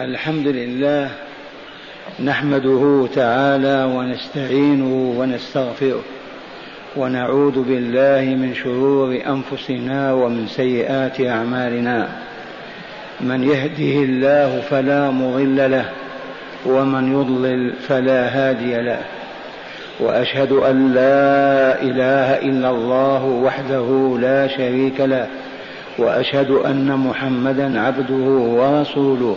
الحمد لله نحمده تعالى ونستعينه ونستغفره ونعوذ بالله من شرور أنفسنا ومن سيئات أعمالنا. من يهده الله فلا مضل له ومن يضلل فلا هادي له. وأشهد أن لا إله إلا الله وحده لا شريك له. وأشهد أن محمدا عبده ورسوله.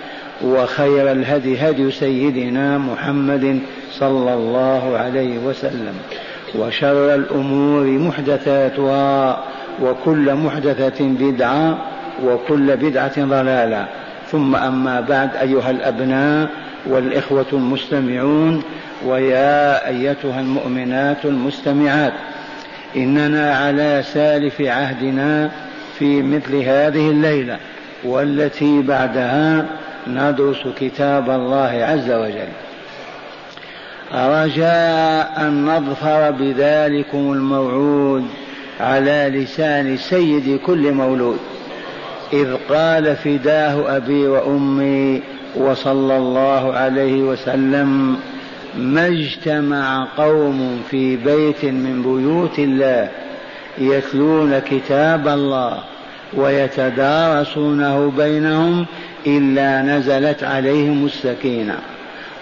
وخير الهدي هدي سيدنا محمد صلى الله عليه وسلم. وشر الأمور محدثاتها وكل محدثة بدعة وكل بدعة ضلالة. ثم أما بعد أيها الأبناء والإخوة المستمعون ويا أيتها المؤمنات المستمعات إننا على سالف عهدنا في مثل هذه الليلة والتي بعدها ندرس كتاب الله عز وجل. رجاء أن نظفر بذلكم الموعود على لسان سيد كل مولود. إذ قال فداه أبي وأمي وصلى الله عليه وسلم ما اجتمع قوم في بيت من بيوت الله يتلون كتاب الله ويتدارسونه بينهم إلا نزلت عليهم السكينة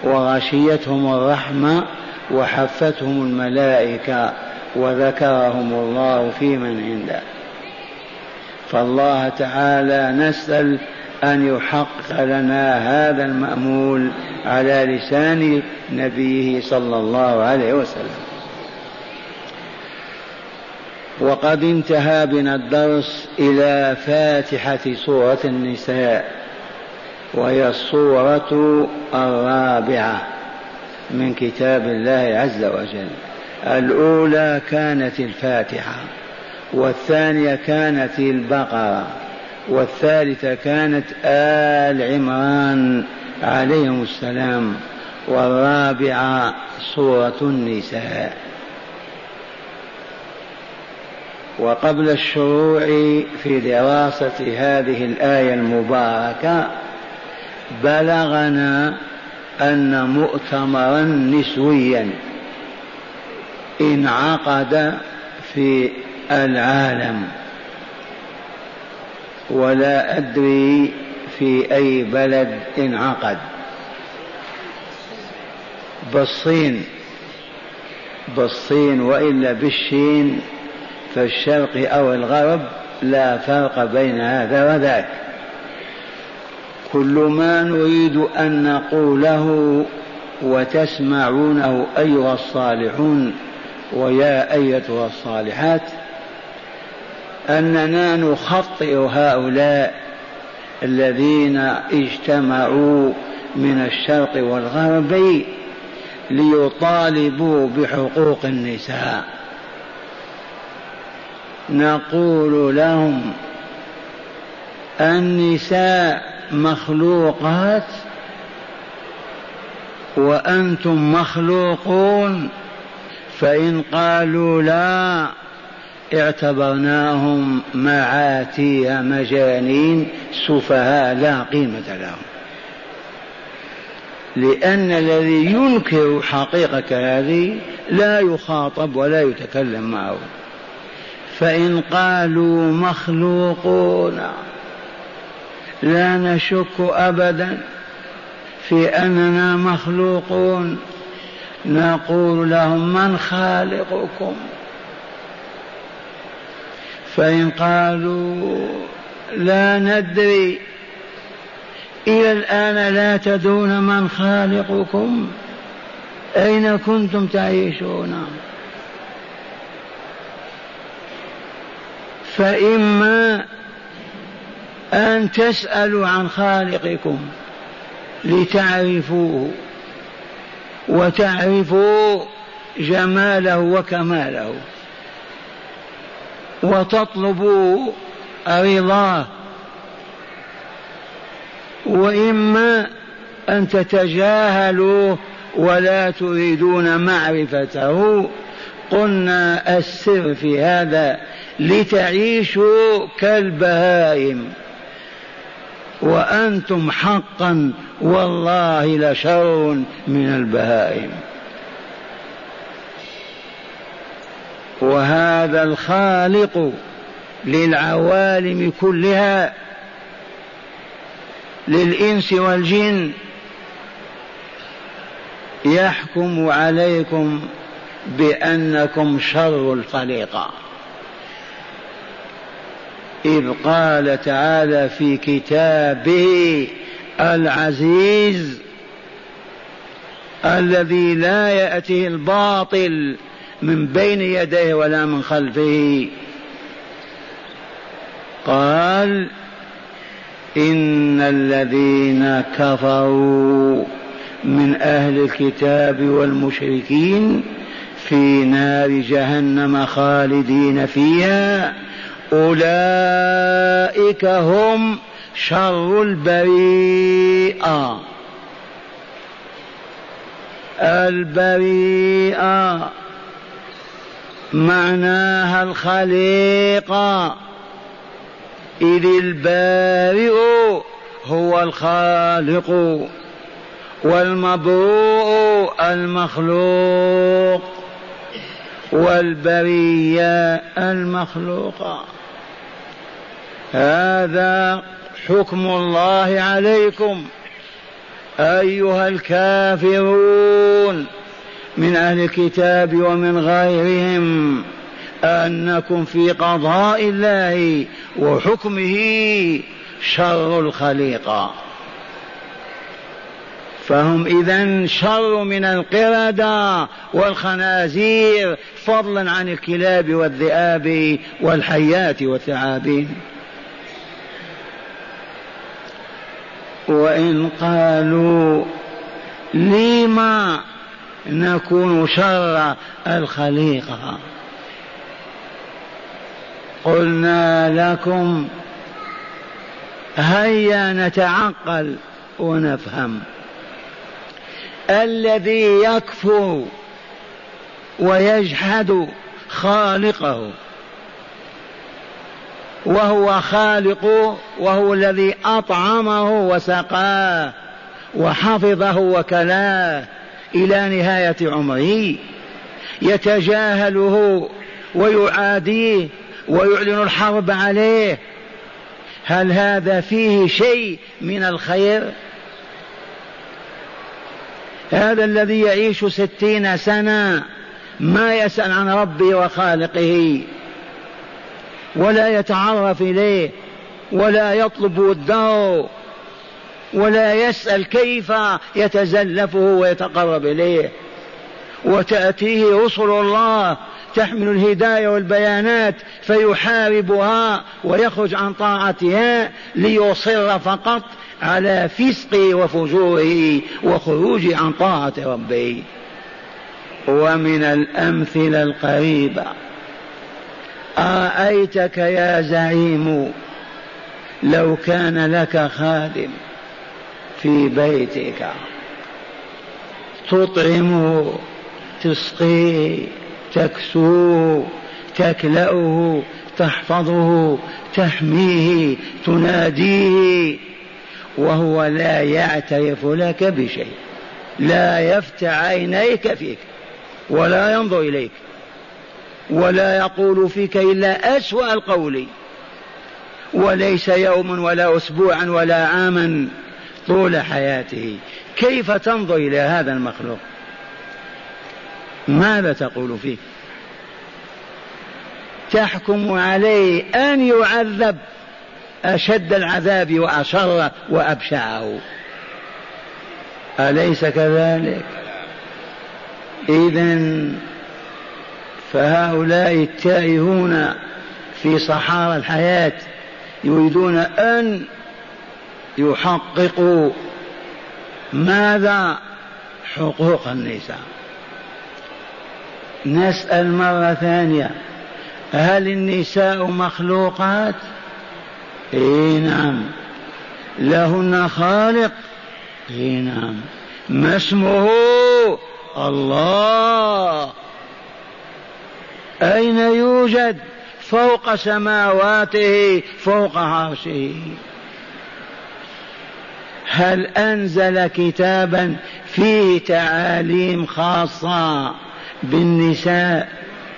وغشيتهم الرحمة وحفتهم الملائكة وذكرهم الله في من عنده. فالله تعالى نسأل أن يحقق لنا هذا المأمول على لسان نبيه صلى الله عليه وسلم. وقد انتهى بنا الدرس إلى فاتحة سورة النساء. وهي الصورة الرابعة من كتاب الله عز وجل. الأولى كانت الفاتحة والثانية كانت البقرة والثالثة كانت آل عمران عليهم السلام والرابعة سورة النساء. وقبل الشروع في دراسة هذه الآية المباركة بلغنا أن مؤتمرا نسويا انعقد في العالم. ولا أدري في أي بلد انعقد. بالصين. بالصين وإلا بالشين فالشرق أو الغرب لا فرق بين هذا وذاك. كل ما نريد أن نقوله وتسمعونه أيها الصالحون ويا أيتها الصالحات أننا نخطئ هؤلاء الذين اجتمعوا من الشرق والغرب ليطالبوا بحقوق النساء. نقول لهم النساء مخلوقات وأنتم مخلوقون فإن قالوا لا اعتبرناهم معاتيه مجانين سفهاء لا قيمة لهم. لأن الذي ينكر حقيقة هذه لا يخاطب ولا يتكلم معه. فإن قالوا مخلوقون لا نشك أبدا في أننا مخلوقون. نقول لهم من خالقكم؟ فإن قالوا لا ندري. إلى الآن لا تدرون من خالقكم؟ أين كنتم تعيشون؟ فإما أن تسألوا عن خالقكم لتعرفوه وتعرفوا جماله وكماله وتطلبوا رضاه وإما أن تتجاهلوا ولا تريدون معرفته. قلنا السر في هذا لتعيشوا كالبهائم. وأنتم حقا والله لشر من البهائم. وهذا الخالق للعوالم كلها للإنس والجن يحكم عليكم بأنكم شر الخليقة. إذ قال تعالى في كتابه العزيز الذي لا يأتيه الباطل من بين يديه ولا من خلفه. قال إن الذين كفروا من أهل الكتاب والمشركين في نار جهنم خالدين فيها أولئك هم شر البريئة. البريئة معناها الخليقة. إذ البارئ هو الخالق والمبروء المخلوق والبرية المخلوقة. هذا حكم الله عليكم أيها الكافرون من أهل الكتاب ومن غيرهم أنكم في قضاء الله وحكمه شر الخليقة فهم إذا شر من القردة والخنازير فضلا عن الكلاب والذئاب والحيات والثعابين. وإن قالوا لما نكون شر الخليقة قلنا لكم هيا نتعقل ونفهم. الذي يكفر ويجحد خالقه. وهو خالق وهو الذي أطعمه وسقاه وحفظه وكلاه إلى نهاية عمره. يتجاهله ويعاديه ويعلن الحرب عليه. هل هذا فيه شيء من الخير؟ هذا الذي يعيش ستين سنة ما يسأل عن ربه وخالقه. ولا يتعرف إليه ولا يطلب الدار ولا يسأل كيف يتزلفه ويتقرب إليه. وتأتيه رسل الله تحمل الهداية والبيانات فيحاربها ويخرج عن طاعتها ليصر فقط على فسقه وفجوره وخروجه عن طاعة ربه. ومن الأمثلة القريبة أرأيتك يا زعيم لو كان لك خادم في بيتك تطعمه تسقيه تكسوه تكلأه تحفظه تحميه تناديه وهو لا يعترف لك بشيء لا يفتح عينيك فيك ولا ينظر إليك. ولا يقول فيك إلا أسوأ القول. وليس يوما ولا أسبوعا ولا عاما طول حياته. كيف تنظر إلى هذا المخلوق؟ ماذا تقول فيه؟ تحكم عليه أن يعذب أشد العذاب وأشر وأبشعه. أليس كذلك؟ إذا فهؤلاء التائهون في صحارى الحياة يريدون أن يحققوا ماذا؟ حقوق النساء. نسأل مرة ثانية هل النساء مخلوقات؟ إي نعم. لهن خالق؟ إي نعم. ما اسمه؟ الله. أين يوجد فوق سماواته فوق عرشه؟ هل أنزل كتابا فيه تعاليم خاصة بالنساء؟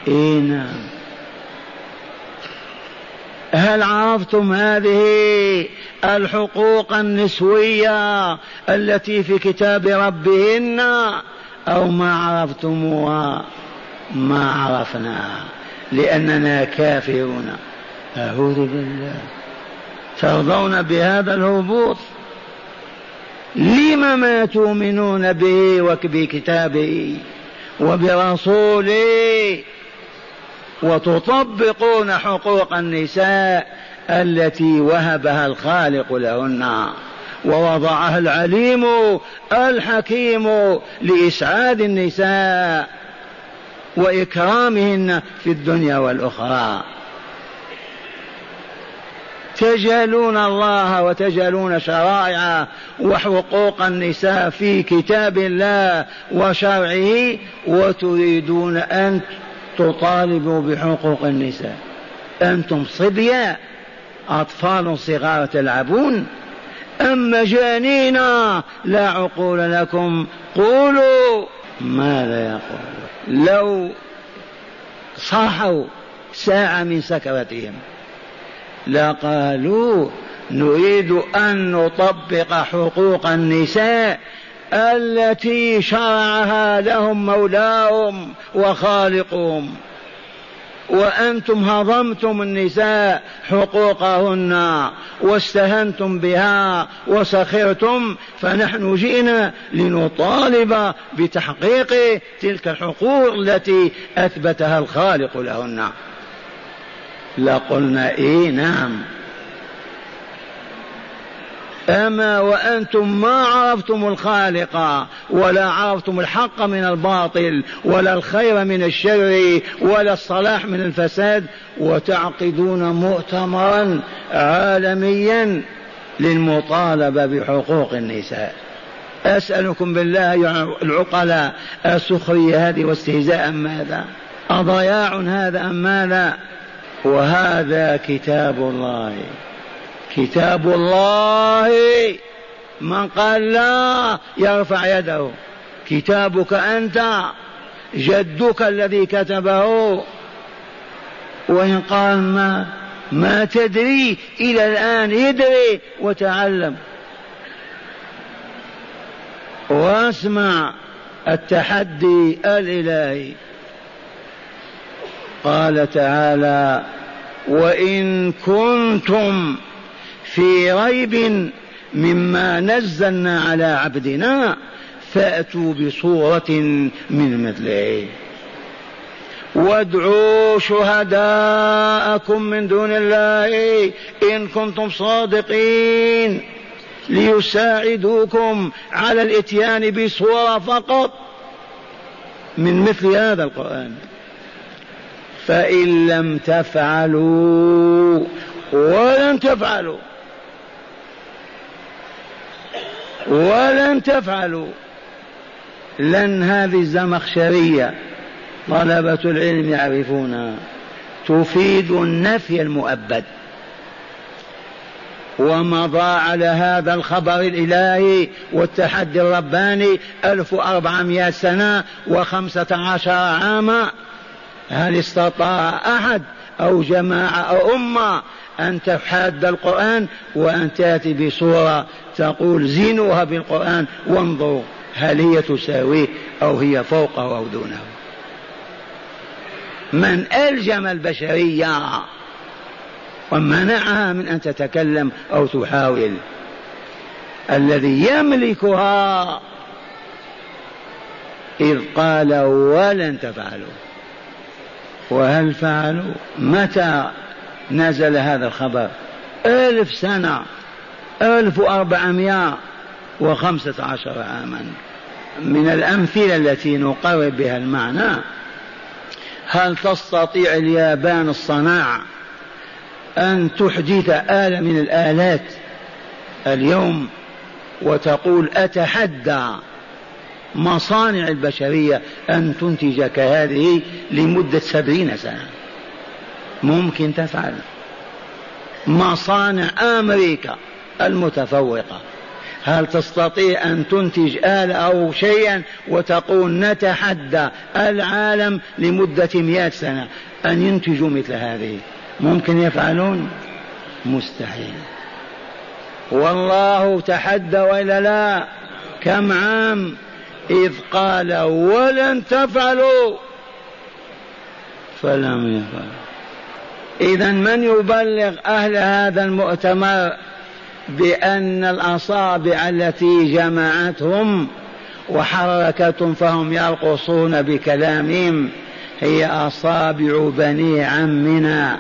اي نعم. هل عرفتم هذه الحقوق النسوية التي في كتاب ربهن أو ما عرفتموها؟ ما عرفناها لأننا كافرون. أعوذ بالله. ترضون بهذا الهبوط؟ لم ما تؤمنون به وبكتابه وبرسوله؟ وتطبقون حقوق النساء التي وهبها الخالق لهن. ووضعها العليم الحكيم لإسعاد النساء. وإكرامهن في الدنيا والأخرى. تجهلون الله وتجهلون شرائع وحقوق النساء في كتاب الله وشرعه وتريدون أن تطالبوا بحقوق النساء. أنتم صبيا أطفال صغار تلعبون. أم مجانين لا عقول لكم. قولوا ماذا يقول. لو صاحوا ساعة من سكرتهم لقالوا نريد أن نطبق حقوق النساء التي شرعها لهم مولاهم وخالقهم. وأنتم هضمتم النساء حقوقهن واستهنتم بها وسخرتم فنحن جئنا لنطالب بتحقيق تلك الحقوق التي أثبتها الخالق لهن. لقلنا إيه نعم. أما وأنتم ما عرفتم الخالق ولا عرفتم الحق من الباطل ولا الخير من الشر ولا الصلاح من الفساد وتعقدون مؤتمرا عالميا للمطالبة بحقوق النساء. أسألكم بالله العقلاء السخرية هذه واستهزاء أم ماذا؟ أضياع هذا أم ماذا؟ وهذا كتاب الله. كتاب الله. من قال لا يرفع يده. كتابك أنت جدك الذي كتبه. وإن قال ما ما تدري إلى الآن ادري وتعلم. واسمع التحدي الإلهي. قال تعالى وإن كنتم في ريب مما نزلنا على عبدنا فأتوا بصورة من مثله. وادعوا شهداءكم من دون الله إن كنتم صادقين ليساعدوكم على الإتيان بصورة فقط من مثل هذا القرآن. فإن لم تفعلوا ولن تفعلوا. ولن تفعلوا. لن هذه الزمخشرية طلبة العلم يعرفونها. تفيد النفي المؤبد. ومضى على هذا الخبر الإلهي والتحدي الرباني ألف وأربعمائة سنة وخمسة عشر عاما. هل استطاع أحد أو جماعة أو أمة أن تحاد القرآن وأن تأتي بصورة تقول زينوها بالقرآن وانظروا هل هي تساويه أو هي فوقه أو دونه. من ألجم البشرية ومنعها من أن تتكلم أو تحاول. الذي يملكها إذ قال ولن تفعلوا. وهل فعلوا؟ متى نزل هذا الخبر؟ ألف سنة. ألف وأربعمائة وخمسة عشر عاما. من الأمثلة التي نقرب بها المعنى هل تستطيع اليابان الصناعة أن تحدث آلة من الآلات اليوم وتقول أتحدى؟ مصانع البشرية أن تنتج كهذه لمدة سبعين سنة. ممكن تفعل. مصانع أمريكا المتفوقة. هل تستطيع أن تنتج آلة أو شيئا وتقول نتحدى العالم لمدة مئة سنة؟ أن ينتجوا مثل هذه. ممكن يفعلون؟ مستحيل. والله تحدى وإلا لا. كم عام إذ قال ولن تفعلوا. فلم يفعلوا إذا من يبلغ أهل هذا المؤتمر بأن الأصابع التي جمعتهم وحركتهم فهم يرقصون بكلامهم هي أصابع بني عمنا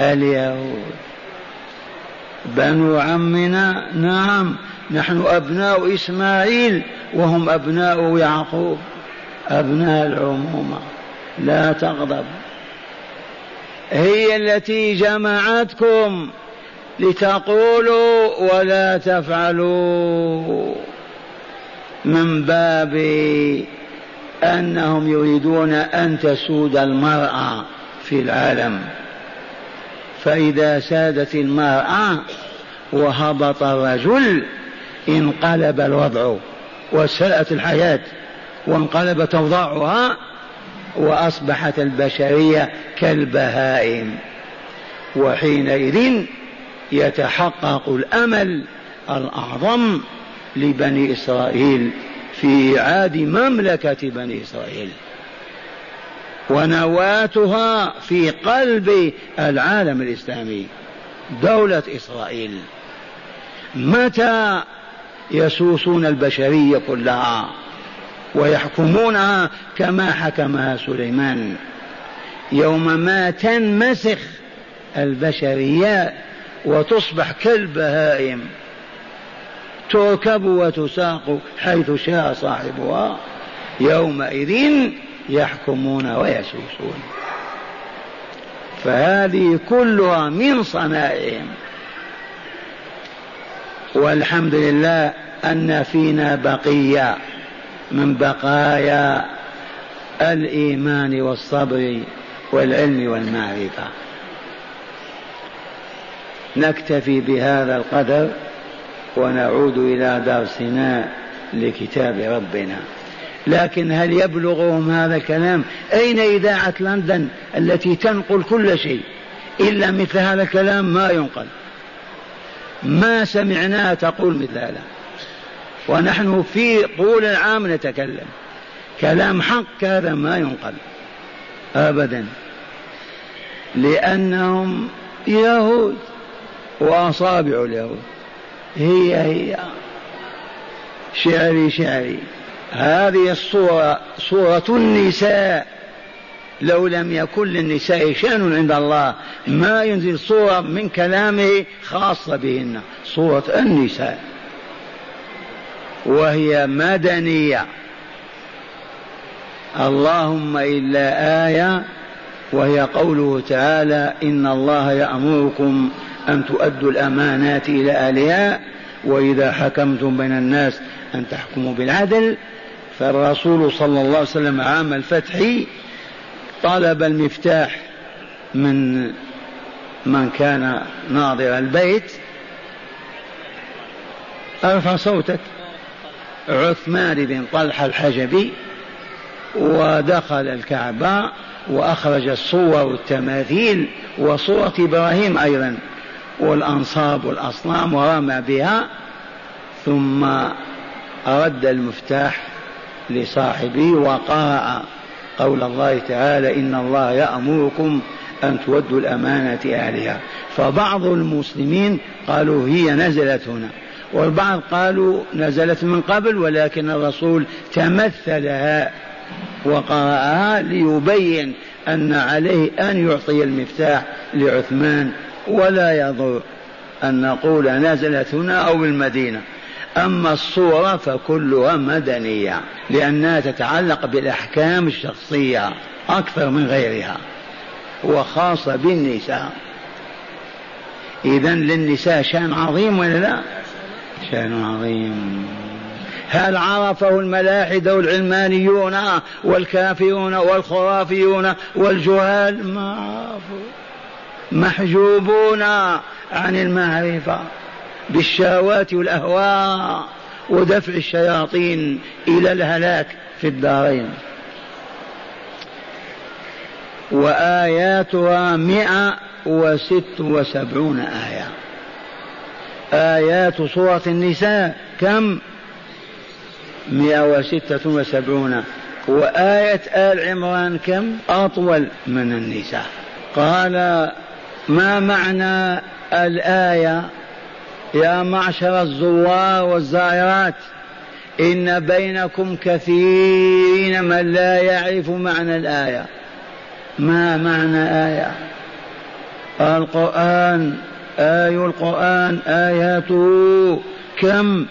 اليهود. بنو عمنا؟ نعم. نحن أبناء إسماعيل وهم أبناء يعقوب. أبناء العمومة. لا تغضب. هي التي جمعتكم لتقولوا ولا تفعلوا. من باب أنهم يريدون أن تسود المرأة في العالم. فإذا سادت المرأة وهبط الرجل انقلب الوضع وساءت الحياة وانقلبت اوضاعها وأصبحت البشرية كالبهائم. وحينئذ يتحقق الأمل الأعظم لبني إسرائيل في اعاد مملكة بني إسرائيل. ونواتها في قلب العالم الإسلامي دولة إسرائيل. متى يسوسون البشرية كلها ويحكمونها كما حكمها سليمان. يوم ما تنمسخ البشرية وتصبح كالبهائم تركب وتساق حيث شاء صاحبها يومئذ يحكمون ويسوسون. فهذه كلها من صنائعهم. والحمد لله أن فينا بقية من بقايا الإيمان والصبر والعلم والمعرفة. نكتفي بهذا القدر ونعود إلى درسنا لكتاب ربنا. لكن هل يبلغهم هذا الكلام؟ أين إذاعة لندن التي تنقل كل شيء؟ إلا مثل هذا الكلام ما ينقل. ما سمعناها تقول مثل هذا. ونحن في طول العام نتكلم. كلام حق هذا ما ينقل. ابدا. لأنهم يهود وأصابع اليهود. هي هي. شعري شعري. هذه الصورة صورة النساء. لو لم يكن للنساء شأن عند الله ما ينزل صورة من كلامه خاصة بهن. صورة النساء. وهي مدنية. اللهم إلا آية وهي قوله تعالى إن الله يأمركم أن تؤدوا الأمانات إلى أهلها وإذا حكمتم بين الناس أن تحكموا بالعدل. فالرسول صلى الله عليه وسلم عام الفتح طلب المفتاح من من كان ناظر البيت. أرفع صوتك. عثمان بن طلحة الحجبي ودخل الكعبة وأخرج الصور والتماثيل وصورة إبراهيم أيضا والأنصاب والأصنام ورمى بها. ثم رد المفتاح لصاحبه وقرأ قول الله تعالى إن الله يأمركم أن تودوا الأمانة أهلها. فبعض المسلمين قالوا هي نزلت هنا. والبعض قالوا نزلت من قبل ولكن الرسول تمثلها وقرأها ليبين أن عليه أن يعطي المفتاح لعثمان ولا يضر أن نقول نزلت هنا أو بالمدينة. أما الصورة فكلها مدنية لأنها تتعلق بالأحكام الشخصية أكثر من غيرها وخاصة بالنساء. إذا للنساء شأن عظيم ولا لا؟ شأن عظيم. هل عرفه الملاحدة والعلمانيون والكافرون والخرافيون والجهال؟ ما عرفوا محجوبون عن المعرفة. بالشهوات والأهواء ودفع الشياطين إلى الهلاك في الدارين. وآياتها مئة وست وسبعون آية. آيات سورة النساء كم؟ مئة وستة وسبعون. وآية آل عمران كم؟ أطول من النساء. قال ما معنى الآية؟ يا معشر الزوار والزائرات إن بينكم كثيرين من لا يعرف معنى الآية. ما معنى آية؟ القرآن آي القرآن آياته. كم؟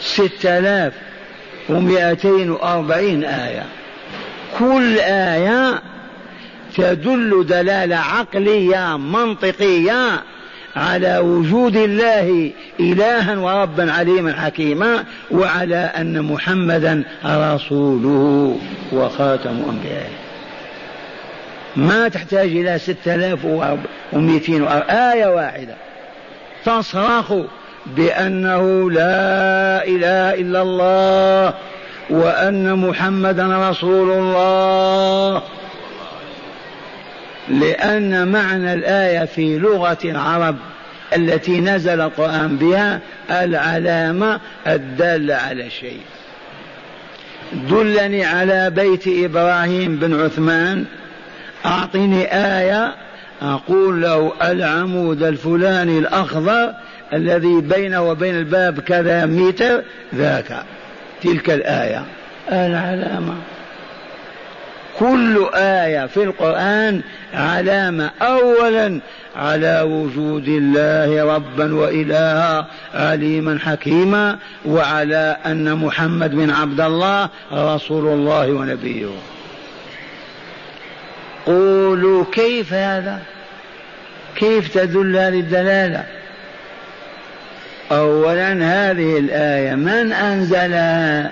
ستة آلاف ومائتين وأربعين آية. كل آية تدل دلالة عقلية منطقية على وجود الله إلها وربا عليما حكيما وعلى أن محمدا رسوله وخاتم أنبيائه. ما تحتاج إلى ستة آلاف ومئتين آية واحدة. تصرخ بأنه لا إله إلا الله وأن محمدا رسول الله. لأن معنى الآية في لغة العرب التي نزل القرآن بها العلامة الدالة على شيء. دلني على بيت إبراهيم بن عثمان. أعطني آية أقول له العمود الفلاني الأخضر الذي بينه وبين الباب كذا متر ذاك. تلك الآية. العلامة. كل آية في القرآن علامة. أولا على وجود الله ربا وإلها عليما حكيما وعلى أن محمد بن عبد الله رسول الله ونبيه. قولوا كيف هذا؟ كيف تدل هذه الدلالة؟ اولا هذه الآية من أنزلها؟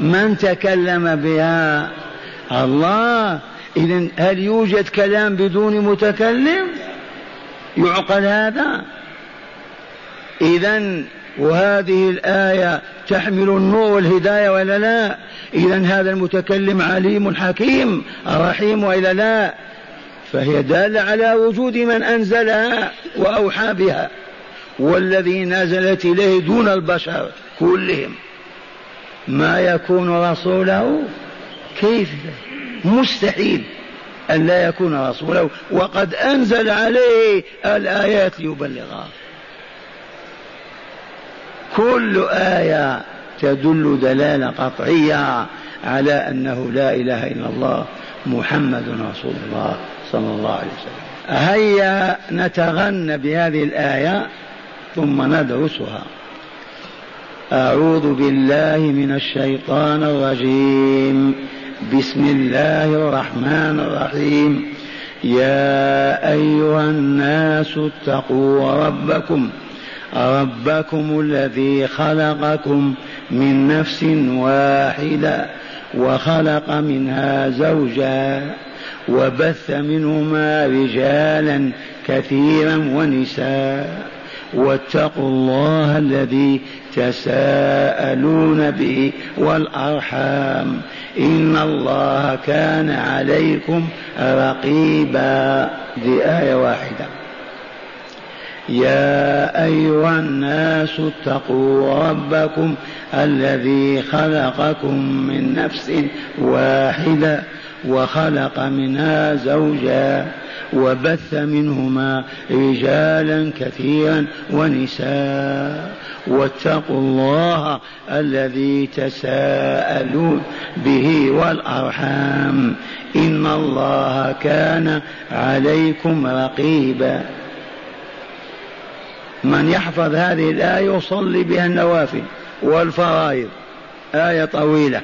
من تكلم بها؟ الله. اذا هل يوجد كلام بدون متكلم؟ يعقل هذا. اذا وهذه الآية تحمل النور والهداية ولا لا؟ إذا هذا المتكلم عليم حكيم رحيم وإلا لا؟ فهي دالة على وجود من أنزلها وأوحى بها. والذي نزلت إليه دون البشر كلهم. ما يكون رسوله كيف؟ مستحيل أن لا يكون رسوله وقد أنزل عليه الآيات ليبلغها. كل آية تدل دلالة قطعية على أنه لا إله إلا الله محمد رسول الله صلى الله عليه وسلم. هيا نتغنى بهذه الآية ثم ندرسها. أعوذ بالله من الشيطان الرجيم. بسم الله الرحمن الرحيم. يا أيها الناس اتقوا ربكم ربكم الذي خلقكم من نفس واحدة وخلق منها زوجا وبث منهما رجالا كثيرا ونساء. واتقوا الله الذي تساءلون به والأرحام. إن الله كان عليكم رقيبا. دي آية واحدة. يا أيها الناس اتقوا ربكم الذي خلقكم من نفس واحدة وخلق منها زوجا. وبث منهما رجالا كثيرا ونساء. واتقوا الله الذي تساءلون به والأرحام. إن الله كان عليكم رقيبا. من يحفظ هذه الآية يصلي بها النوافل والفرائض. آية طويلة.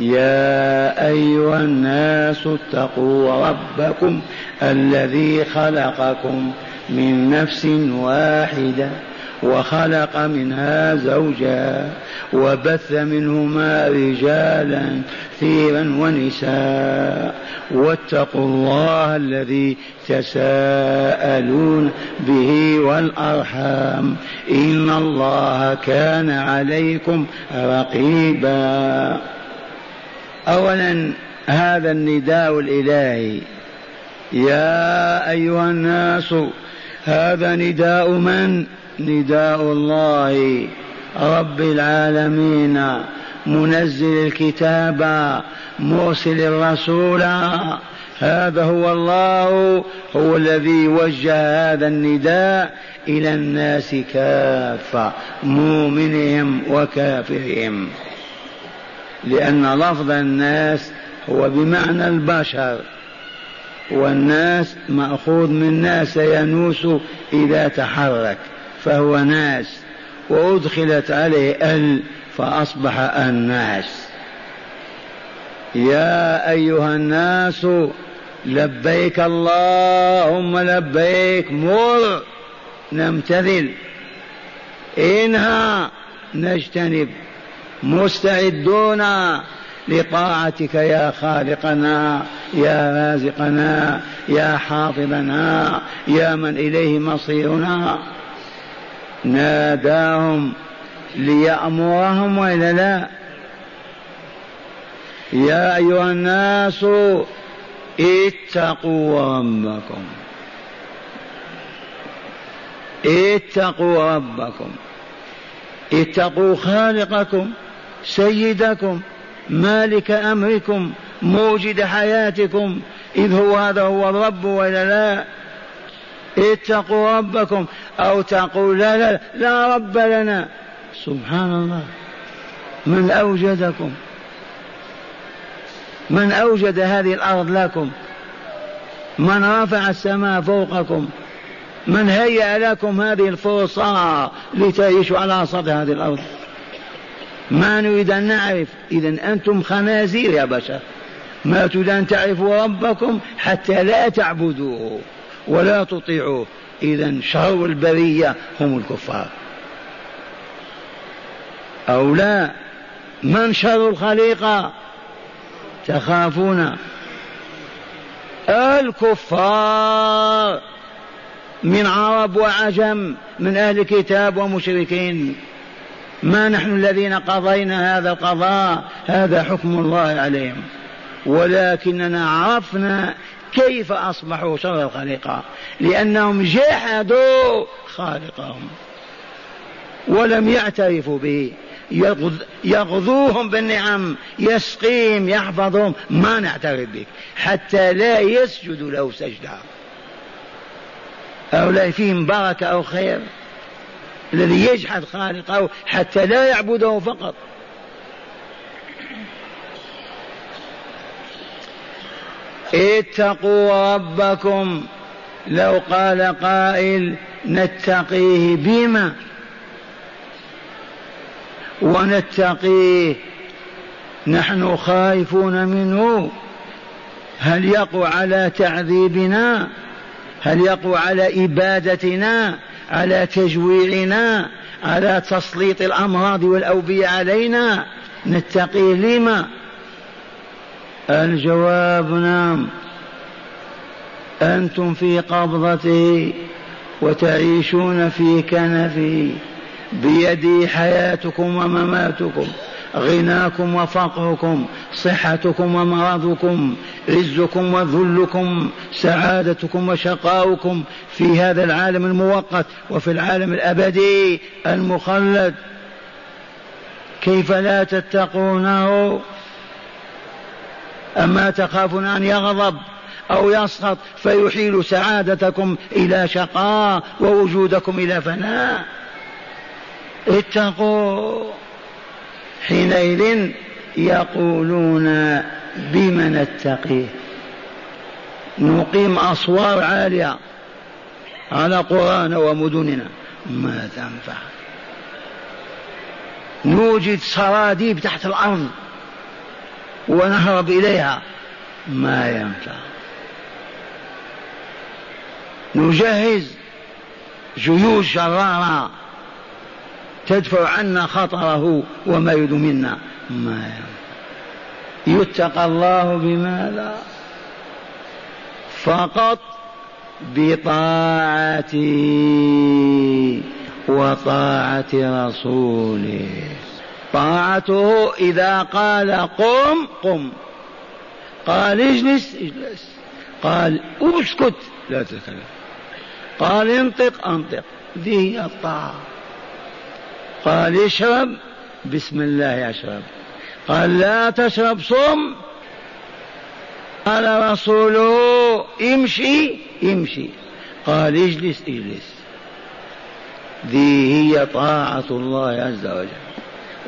يا أيها الناس اتقوا ربكم الذي خلقكم من نفس واحدة وخلق منها زوجا وبث منهما رجالا كثيرا ونساء واتقوا الله الذي تساءلون به والأرحام إن الله كان عليكم رقيبا اولا هذا النداء الإلهي. يا أيها الناس هذا نداء من؟ نداء الله. رب العالمين منزل الكتاب مرسل الرسول. هذا هو الله هو الذي وجه هذا النداء إلى الناس كافة مؤمنهم وكافرهم. لأن لفظ الناس هو بمعنى البشر والناس مأخوذ من ناس ينوس إذا تحرك فهو ناس وأدخلت عليه ال فأصبح الناس. يا أيها الناس لبيك اللهم لبيك مر نمتثل إنها نجتنب. مستعدون لطاعتك يا خالقنا يا رازقنا يا حافظنا يا من إليه مصيرنا. ناداهم ليأمرهم وإلا لا؟ يا أيها الناس اتقوا ربكم. اتقوا ربكم. اتقوا خالقكم. سيدكم مالك أمركم موجد حياتكم. إذ هو هذا هو الرب ولا لا؟ اتقوا ربكم أو تقول لا لا لا رب لنا. سبحان الله. من أوجدكم؟ من أوجد هذه الأرض لكم؟ من رفع السماء فوقكم؟ من هيأ لكم هذه الفرصة لتعيشوا على سطح هذه الأرض؟ ما نريد أن نعرف. إذا أنتم خنازير يا بشر. ما تريد أن تعرفوا ربكم حتى لا تعبدوه ولا تطيعوه. إذا شر البرية هم الكفار. أو لا من شر الخليقة؟ تخافون. الكفار من عرب وعجم من أهل كتاب ومشركين. ما نحن الذين قضينا هذا القضاء هذا حكم الله عليهم. ولكننا عرفنا كيف أصبحوا شر الخليقة لأنهم جحدوا خالقهم. ولم يعترفوا به. يغذوهم بالنعم يسقيهم يحفظهم. ما نعترف بك. حتى لا يسجدوا له سجدة هؤلاء فيهم بركة أو خير؟ الذي يجحد خالقه حتى لا يعبده فقط. اتقوا ربكم لو قال قائل نتقيه بما؟ ونتقيه نحن خائفون منه. هل يقوى على تعذيبنا؟ هل يقوى على إبادتنا؟ على تجويعنا على تسليط الأمراض والاوبيه علينا. نتقيه لما؟ الجواب نعم. أنتم في قبضته وتعيشون في كنفه بيده حياتكم ومماتكم. غناكم وفقركم صحتكم ومرضكم عزكم وذلكم سعادتكم وشقاؤكم في هذا العالم المؤقت وفي العالم الأبدي المخلد. كيف لا تتقونه؟ أما تخافون أن يغضب أو يسخط فيحيل سعادتكم إلى شقاء ووجودكم إلى فناء. اتقوا. حينئذ يقولون بم نتقيه نقيم أسوار عالية على قرانا ومدننا. ما تنفع نوجد سراديب تحت الأرض ونهرب إليها. ما ينفع؟ نجهز جيوش شرارة. تدفع عنا خطره وما يريد منا. ما يتقى الله بماذا؟ فقط بطاعته وطاعة رسوله. طاعته إذا قال قم قم. قال اجلس اجلس. قال اسكت لا تتكلم. قال انطق انطق. ذي هي الطاعة. قال اشرب بسم الله اشرب قال لا تشرب صم. قال رسوله امشي امشي. قال اجلس اجلس. ذي هي طاعة الله عز وجل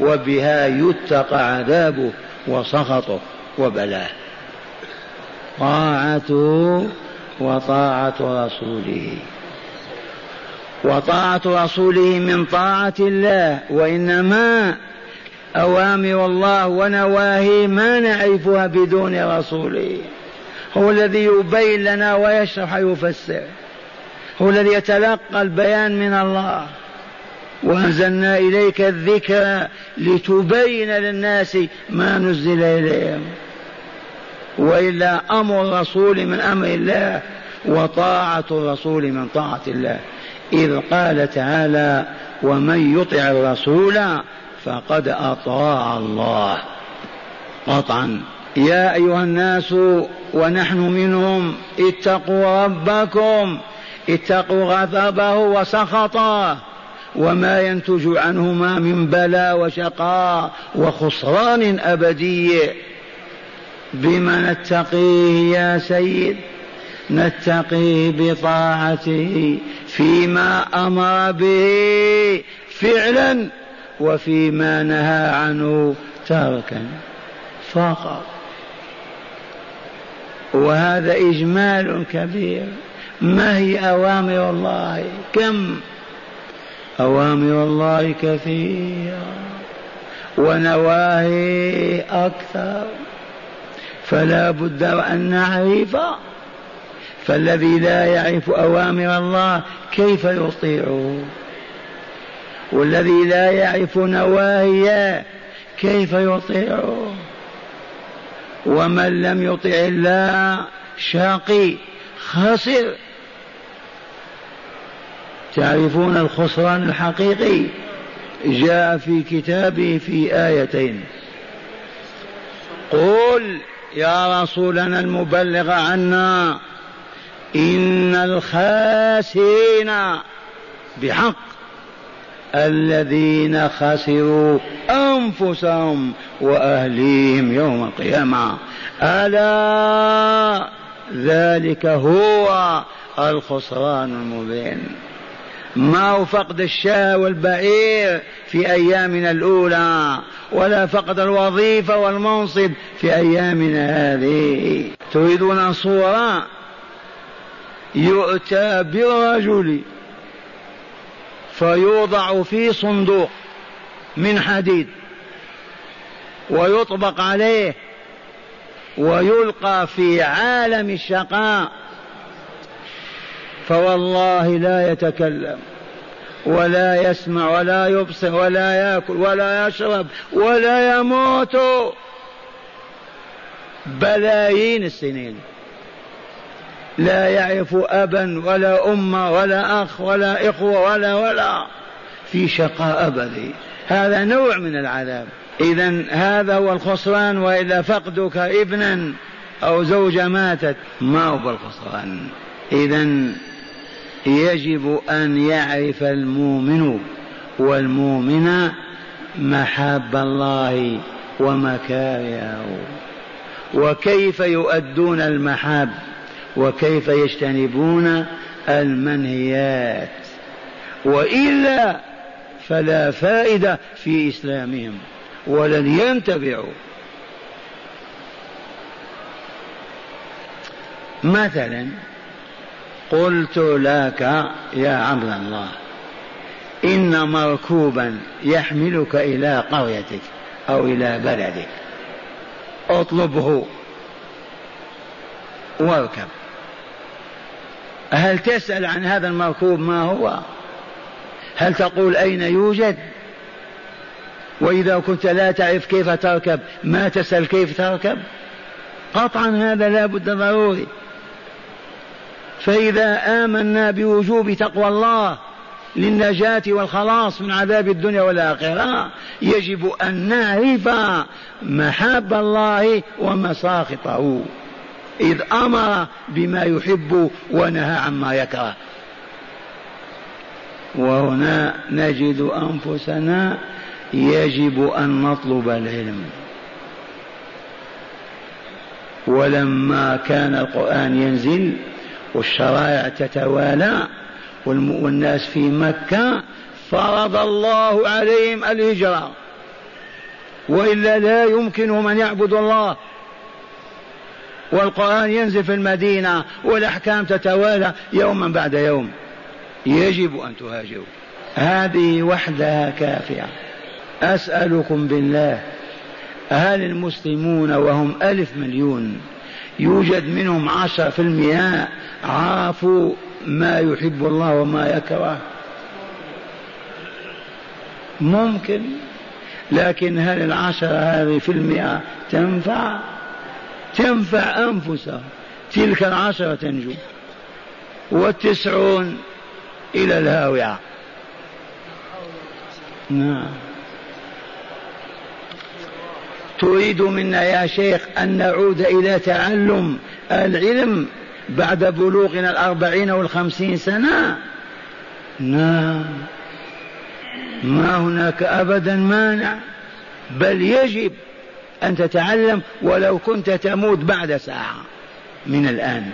وبها يتقى عذابه وسخطه وبلاه. طاعته وطاعة رسوله. وطاعة رسوله من طاعة الله وإنما أوامر الله ونواهي ما نعرفها بدون رسوله. هو الذي يبين لنا ويشرح ويفسر. هو الذي يتلقى البيان من الله. وأنزلنا إليك الذكر لتبين للناس ما نزل إليهم. وإلا أمر الرسول من أمر الله وطاعة الرسول من طاعة الله. إذ قال تعالى ومن يطع الرسول فقد أطاع الله. قطعا. يا أيها الناس ونحن منهم اتقوا ربكم اتقوا غضبه وسخطه وما ينتج عنهما من بلاء وشقاء وخسران أبدي. بما نتقيه يا سيد؟ نتقيه بطاعته فيما أمر به فعلا وفيما نهى عنه تركا. فقط. وهذا إجمال كبير. ما هي أوامر الله؟ كم؟ أوامر الله كثيرة. ونواهي أكثر. فلا بد أن نعرف فالذي لا يعرف أوامر الله كيف يطيعه والذي لا يعرف نواهيه كيف يطيعه ومن لم يطع الله شاقي خاسر. تعرفون الخسران الحقيقي؟ جاء في كتابه في آيتين. قل يا رسولنا المبلغ عنا إن الخاسرين بحق الذين خسروا أنفسهم وأهليهم يوم القيامة. ألا ذلك هو الخسران المبين. ما هو فقد الشاة والبعير في أيامنا الأولى ولا فقد الوظيفة والمنصب في أيامنا هذه. تريدون صورة يؤتى بالرجل فيوضع في صندوق من حديد ويطبق عليه ويلقى في عالم الشقاء فوالله لا يتكلم ولا يسمع ولا يبصر ولا يأكل ولا يشرب ولا يموت. بلايين السنين. لا يعرف أبا ولا أم ولا أخ ولا إخوة ولا ولا. في شقاء أبدي. هذا نوع من العذاب. إذا هذا هو الخسران وإلا فقدك ابنا أو زوجة ماتت ما هو الخسران. إذا يجب أن يعرف المؤمن والمؤمن محاب الله ومكارهه وكيف يؤدون المحاب؟ وكيف يجتنبون المنهيات. وإلا فلا فائدة في إسلامهم ولن ينتفعوا. مثلا قلت لك يا عبد الله إن مركوبا يحملك إلى قريتك أو إلى بلدك اطلبه واركب. هل تسأل عن هذا المركوب ما هو؟ هل تقول أين يوجد؟ وإذا كنت لا تعرف كيف تركب ما تسأل كيف تركب؟ قطعا هذا لا بد ضروري. فإذا آمنا بوجوب تقوى الله للنجاة والخلاص من عذاب الدنيا والآخرة يجب أن نعرف محاب الله ومساخطه. إذ أمر بما يحب ونهى عما يكره. وهنا نجد أنفسنا يجب أن نطلب العلم. ولما كان القرآن ينزل والشرائع تتوالى والناس في مكة فرض الله عليهم الهجرة. وإلا لا يمكنهم أن يعبدوا الله. والقرآن ينزل في المدينة والأحكام تتوالى يوما بعد يوم. يجب أن تهاجروا. هذه وحدها كافية. أسألكم بالله هل المسلمون وهم ألف مليون يوجد منهم عشرة في المئة عرفوا ما يحب الله وما يكره؟ ممكن لكن هل العشرة هذه في المئة تنفع؟ تنفع أنفسها تلك العشرة تنجو والتسعون إلى الهاوية. نعم. تريد منا يا شيخ أن نعود إلى تعلم العلم بعد بلوغنا الأربعين والخمسين سنة؟ نعم. ما هناك أبدا مانع بل يجب أن تتعلم ولو كنت تموت بعد ساعة من الآن.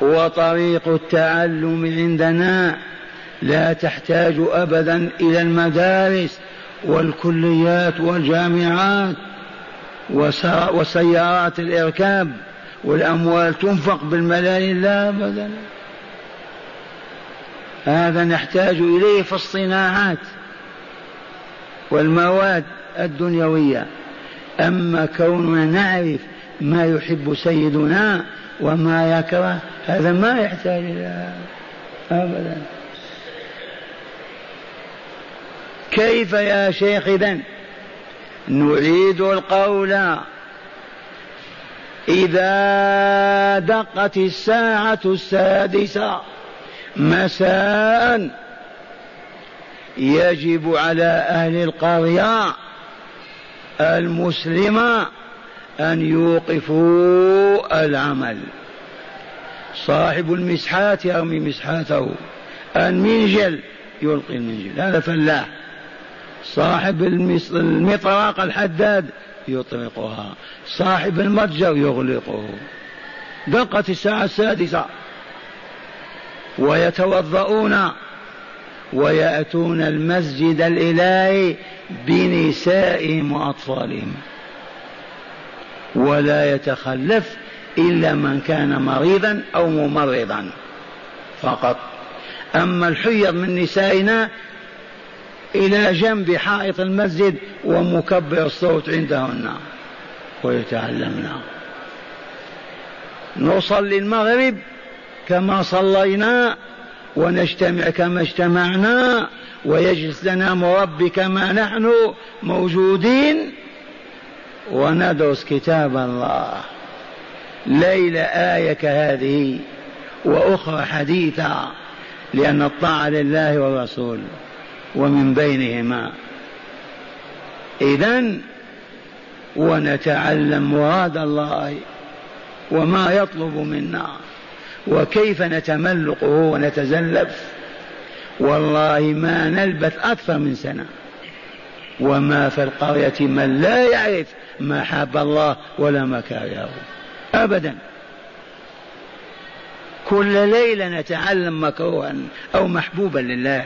وطريق التعلم عندنا لا تحتاج أبدا إلى المدارس والكليات والجامعات وسيارات الإركاب والأموال تنفق بالملايين. لا أبدا. هذا نحتاج إليه في الصناعات. والمواد الدنيوية. أما كوننا نعرف ما يحب سيدنا وما يكره هذا ما يحتاج إلى أبدا. كيف يا شيخ إذن؟ نعيد القول. إذا دقت الساعة السادسة مساء يجب على أهل القرية المسلمة أن يوقفوا العمل. صاحب المسحات يرمي مسحاته. المنجل يلقي المنجل هذا فلاح. صاحب المطرق الحداد يطلقها صاحب المتجر يغلقه. دقت الساعة السادسة. ويتوضؤون. ويأتون المسجد الإلهي بنسائهم وأطفالهم. ولا يتخلف إلا من كان مريضا أو ممرضا فقط. أما الحيض من نسائنا إلى جنب حائط المسجد ومكبر الصوت عندهن ويتعلمن. نصلي المغرب كما صلينا ونجتمع كما اجتمعنا ويجلس لنا مربي كما نحن موجودين وندرس كتاب الله. ليلة آية كهذه وأخرى حديثة لأن الطاعة لله والرسول ومن بينهما. إذا ونتعلم مراد الله وما يطلب منا. وكيف نتملقه ونتزلف والله ما نلبث أكثر من سنة. وما في القرية من لا يعرف ما حاب الله ولا ما كرهه. أبدا. كل ليلة نتعلم مكروها أو محبوبا لله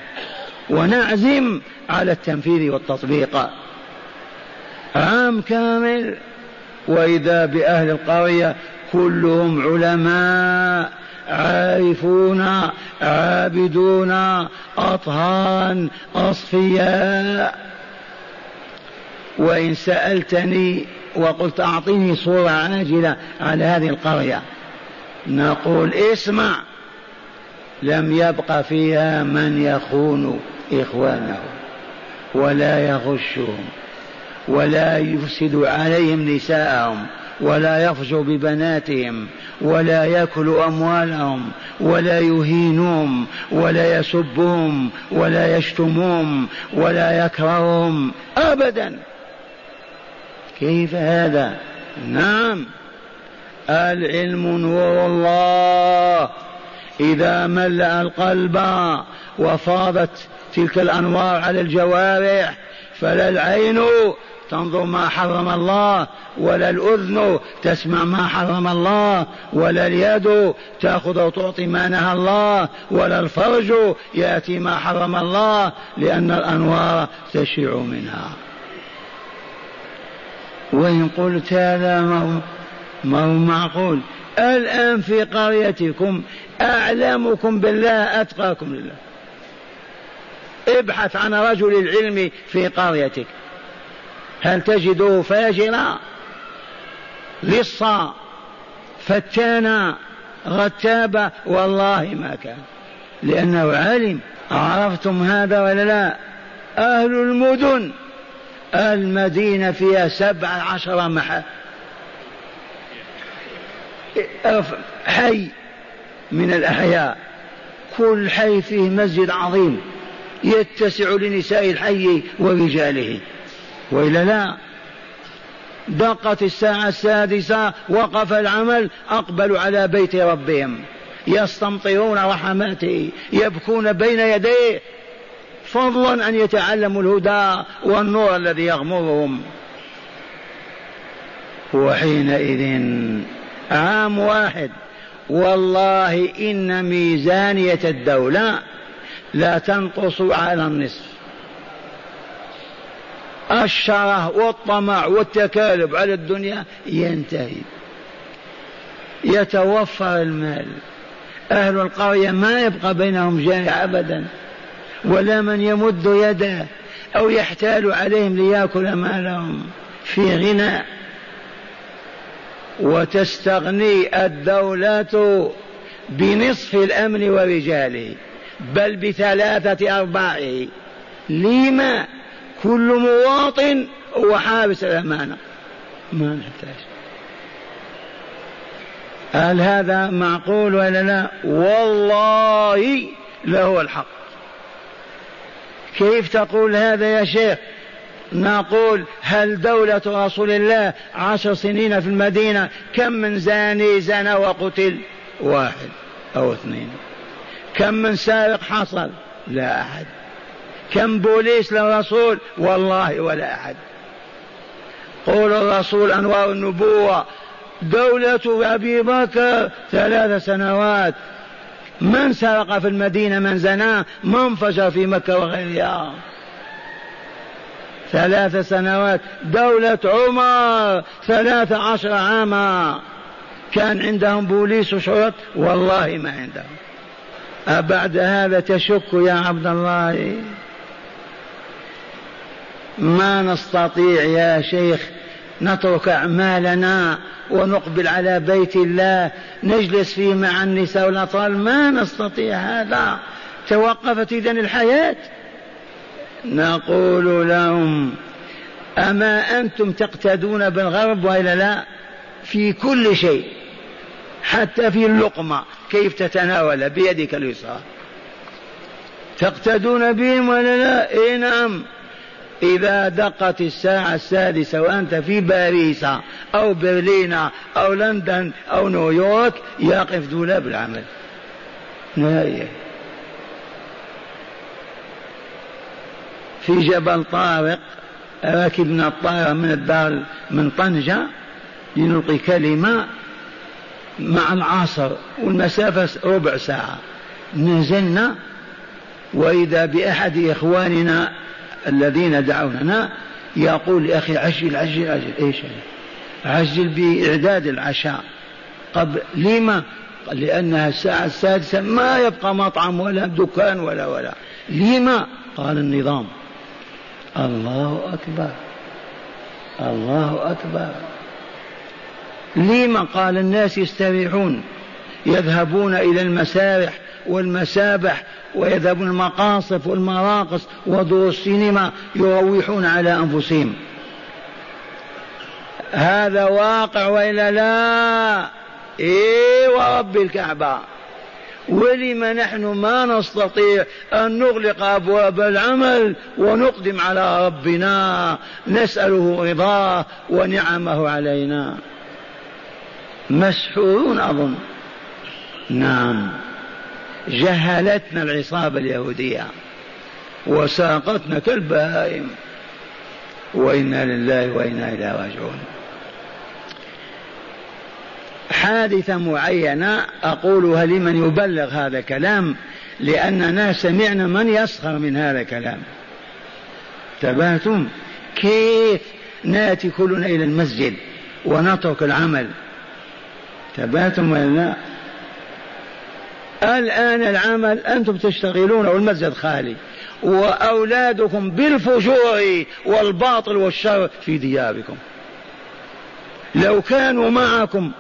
ونعزم على التنفيذ والتطبيق. عام كامل. وإذا بأهل القرية كلهم علماء عارفون عابدون أطهارا أصفياء. وإن سألتني وقلت أعطيني صورة عاجلة على هذه القرية نقول اسمع لم يبق فيها من يخون إخوانه ولا يغشهم ولا يفسد عليهم نساءهم. ولا يفجر ببناتهم ولا يأكل أموالهم ولا يهينهم ولا يسبهم ولا يشتمهم ولا يكرههم ابدا. كيف هذا؟ نعم. العلم نور الله. إذا ملأ القلب وفاضت تلك الأنوار على الجوارح فلا العين تنظر ما حرم الله ولا الأذن تسمع ما حرم الله ولا اليد تأخذ وتعطي ما نهى الله ولا الفرج يأتي ما حرم الله لأن الأنوار تشيع منها. وإن قلت هذا ما هو معقول. الآن في قريتكم أعلمكم بالله أتقاكم لله. ابحث عن رجل العلم في قريتك. هل تجده فاجرا لصا فتانا غتابا والله ما كان. لأنه علم عرفتم هذا ولا لا؟ أهل المدن المدينة فيها سبع عشر محل حي من الأحياء. كل حي فيه مسجد عظيم يتسع لنساء الحي ورجاله. وإلا لا. دقت الساعة السادسة وقف العمل أقبلوا على بيت ربهم. يستمطرون رحماته يبكون بين يديه. فضلا أن يتعلموا الهدى والنور الذي يغمرهم. وحينئذ عام واحد. والله إن ميزانية الدولة لا تنقص على النصف. الشره والطمع والتكالب على الدنيا ينتهي. يتوفر المال. أهل القرية ما يبقى بينهم جائع أبدا. ولا من يمد يده أو يحتال عليهم ليأكل مالهم في غنى. وتستغني الدولة بنصف الأمن ورجاله بل بثلاثة أرباعه. لما؟ كل مواطن هو حابس الأمانة. ما نحتاج. هل هذا معقول ولا لا؟ والله له الحق. كيف تقول هذا يا شيخ؟ نقول هل دولة رسول الله عشر سنين في المدينة كم من زاني زنى وقتل؟ واحد أو اثنين. كم من سارق حصل؟ لا أحد. كم بوليس للرسول؟ والله ولا أحد. قول الرسول أنوار النبوة. دولة أبي بكر ثلاث سنوات. من سرق في المدينة من زنا؟ من فجر في مكة وغيرها. ثلاث سنوات. دولة عمر ثلاث عشر عاما. كان عندهم بوليس وشرط والله ما عندهم. أبعد هذا تشك يا عبد الله. ما نستطيع يا شيخ نترك أعمالنا ونقبل على بيت الله نجلس فيه مع النساء والأطفال. ما نستطيع هذا. توقفت إذن الحياة. نقول لهم أما أنتم تقتدون بالغرب وإلا لا؟ في كل شيء حتى في اللقمة. كيف تتناول؟ بيدك اليسرى. تقتدون بهم ولا لا؟ إيه نعم. إذا دقت الساعة السادسة وأنت في باريس أو برلين أو لندن أو نيويورك يقف دولاب العمل نهاية في جبل طارق ركبنا الطائرة من الدار من طنجة لنلقي كلمة مع العصر والمسافة ربع ساعة. نزلنا وإذا بأحد إخواننا الذين دعوننا يقول يا أخي عجل عجل عجل. إيش عجل بإعداد العشاء. قبل لما لأنها الساعة السادسة ما يبقى مطعم ولا دكان ولا ولا. لما قال النظام. الله أكبر. الله أكبر. لما قال الناس يستريحون يذهبون إلى المسارح والمسابح ويذهبون المقاصف والمراقص ودور السينما يروحون على أنفسهم. هذا واقع وإلا لا؟ إيه ورب الكعبة. ولم نحن ما نستطيع أن نغلق أبواب العمل ونقدم على ربنا نسأله رضاه ونعمه علينا. مسحورون أظن. نعم. جهلتنا العصابة اليهودية. وساقتنا كالبهائم وإنا لله وإنا إليه راجعون. حادثة معينة أقولها لمن يبلغ هذا الكلام لأننا سمعنا من يسخر من هذا الكلام. تبهتم؟ كيف ناتي كلنا إلى المسجد ونترك العمل؟ تبهتم ولا لا؟ الآن العمل أنتم تشتغلون والمسجد خالي وأولادكم بالفجور والباطل والشر في دياركم. لو كانوا معكم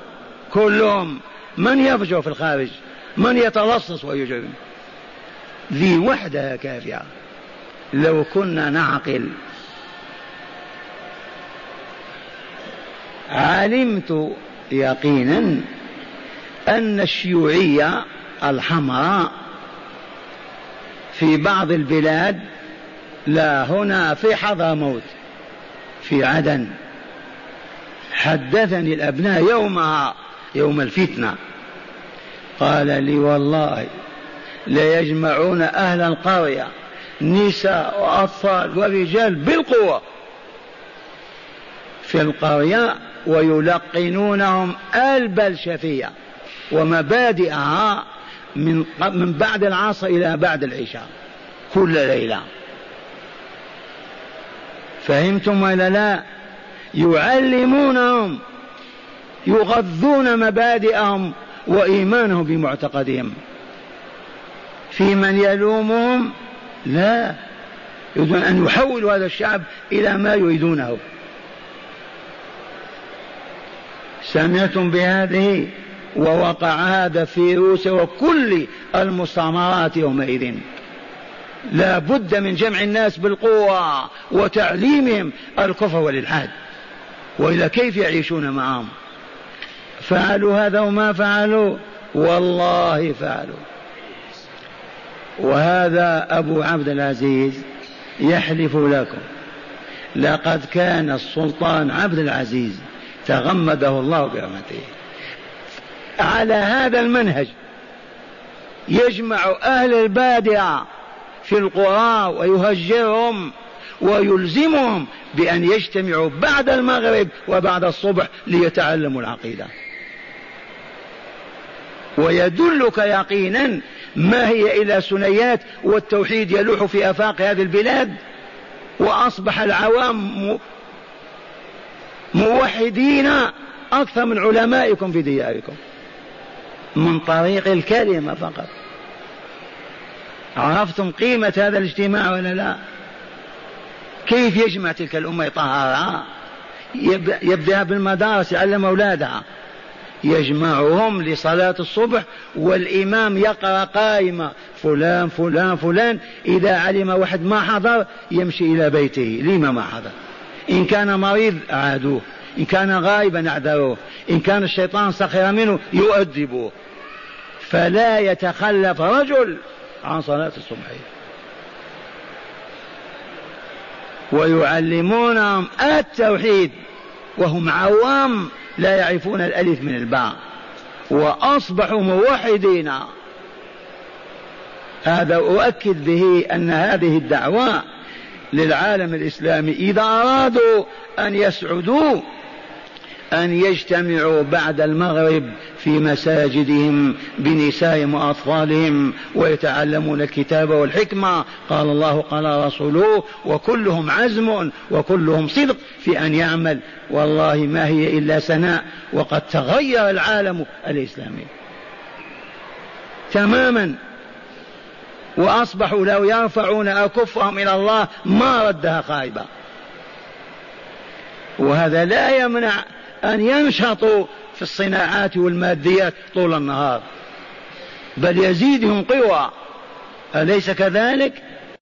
كلهم من يفجر في الخارج؟ من يتلصص ويجرم ذي وحدها كافية. لو كنا نعقل. علمت يقينا أن الشيوعية الحمراء في بعض البلاد لا هنا في حضرموت في عدن. حدثني الأبناء يومها يوم الفتنة. قال لي والله ليجمعون أهل القرية نساء وأطفال ورجال بالقوة في القرية ويلقنونهم البلشفية ومبادئها من من بعد العصر إلى بعد العشاء كل ليلة. فهمتم ولا لا؟ يعلمونهم يغذون مبادئهم وإيمانهم بمعتقدهم. في من يلومهم؟ لا يريدون أن يحولوا هذا الشعب إلى ما يريدونه. سمعتم بهذه؟ ووقع هذا في روسيا وكل المستعمرات يومئذ. لا بد من جمع الناس بالقوة وتعليمهم الكفر والإلحاد. وإلى كيف يعيشون معهم؟ فعلوا هذا وما فعلوا؟ والله فعلوا. وهذا أبو عبد العزيز يحلف لكم. لقد كان السلطان عبد العزيز تغمده الله برحمته. على هذا المنهج. يجمع أهل البادية في القرى ويهجرهم ويلزمهم بأن يجتمعوا بعد المغرب وبعد الصبح ليتعلموا العقيدة. ويدلك يقينا ما هي إلا سنيات والتوحيد يلوح في آفاق هذه البلاد وأصبح العوام موحدين أكثر من علمائكم في دياركم. من طريق الكلمة فقط. عرفتم قيمة هذا الاجتماع ولا لا؟ كيف يجمع تلك الأمة يطهرها يبدأ بالمدارس يعلم أولادها. يجمعهم لصلاة الصبح والإمام يقرأ قائمة فلان فلان فلان إذا علم واحد ما حضر يمشي إلى بيته. لما ما حضر؟ إن كان مريض عادوه. إن كان غائبا أعذروه إن كان الشيطان سخر منه يؤدبوه فلا يتخلف رجل عن صلاة الصبح. ويعلمونهم التوحيد وهم عوام لا يعرفون الألف من الباء. وأصبحوا موحدين. هذا أؤكد به أن هذه الدعوة للعالم الإسلامي إذا أرادوا أن يسعدوا أن يجتمعوا بعد المغرب في مساجدهم بنسائهم وأطفالهم ويتعلمون الكتاب والحكمة. قال الله قال رسوله وكلهم عزم وكلهم صدق في أن يعمل. والله ما هي إلا سناء وقد تغير العالم الإسلامي. تماما. وأصبحوا لو يرفعون أكفهم إلى الله ما ردها خائبة. وهذا لا يمنع أن ينشطوا في الصناعات والماديات طول النهار. بل يزيدهم قوى. أليس كذلك؟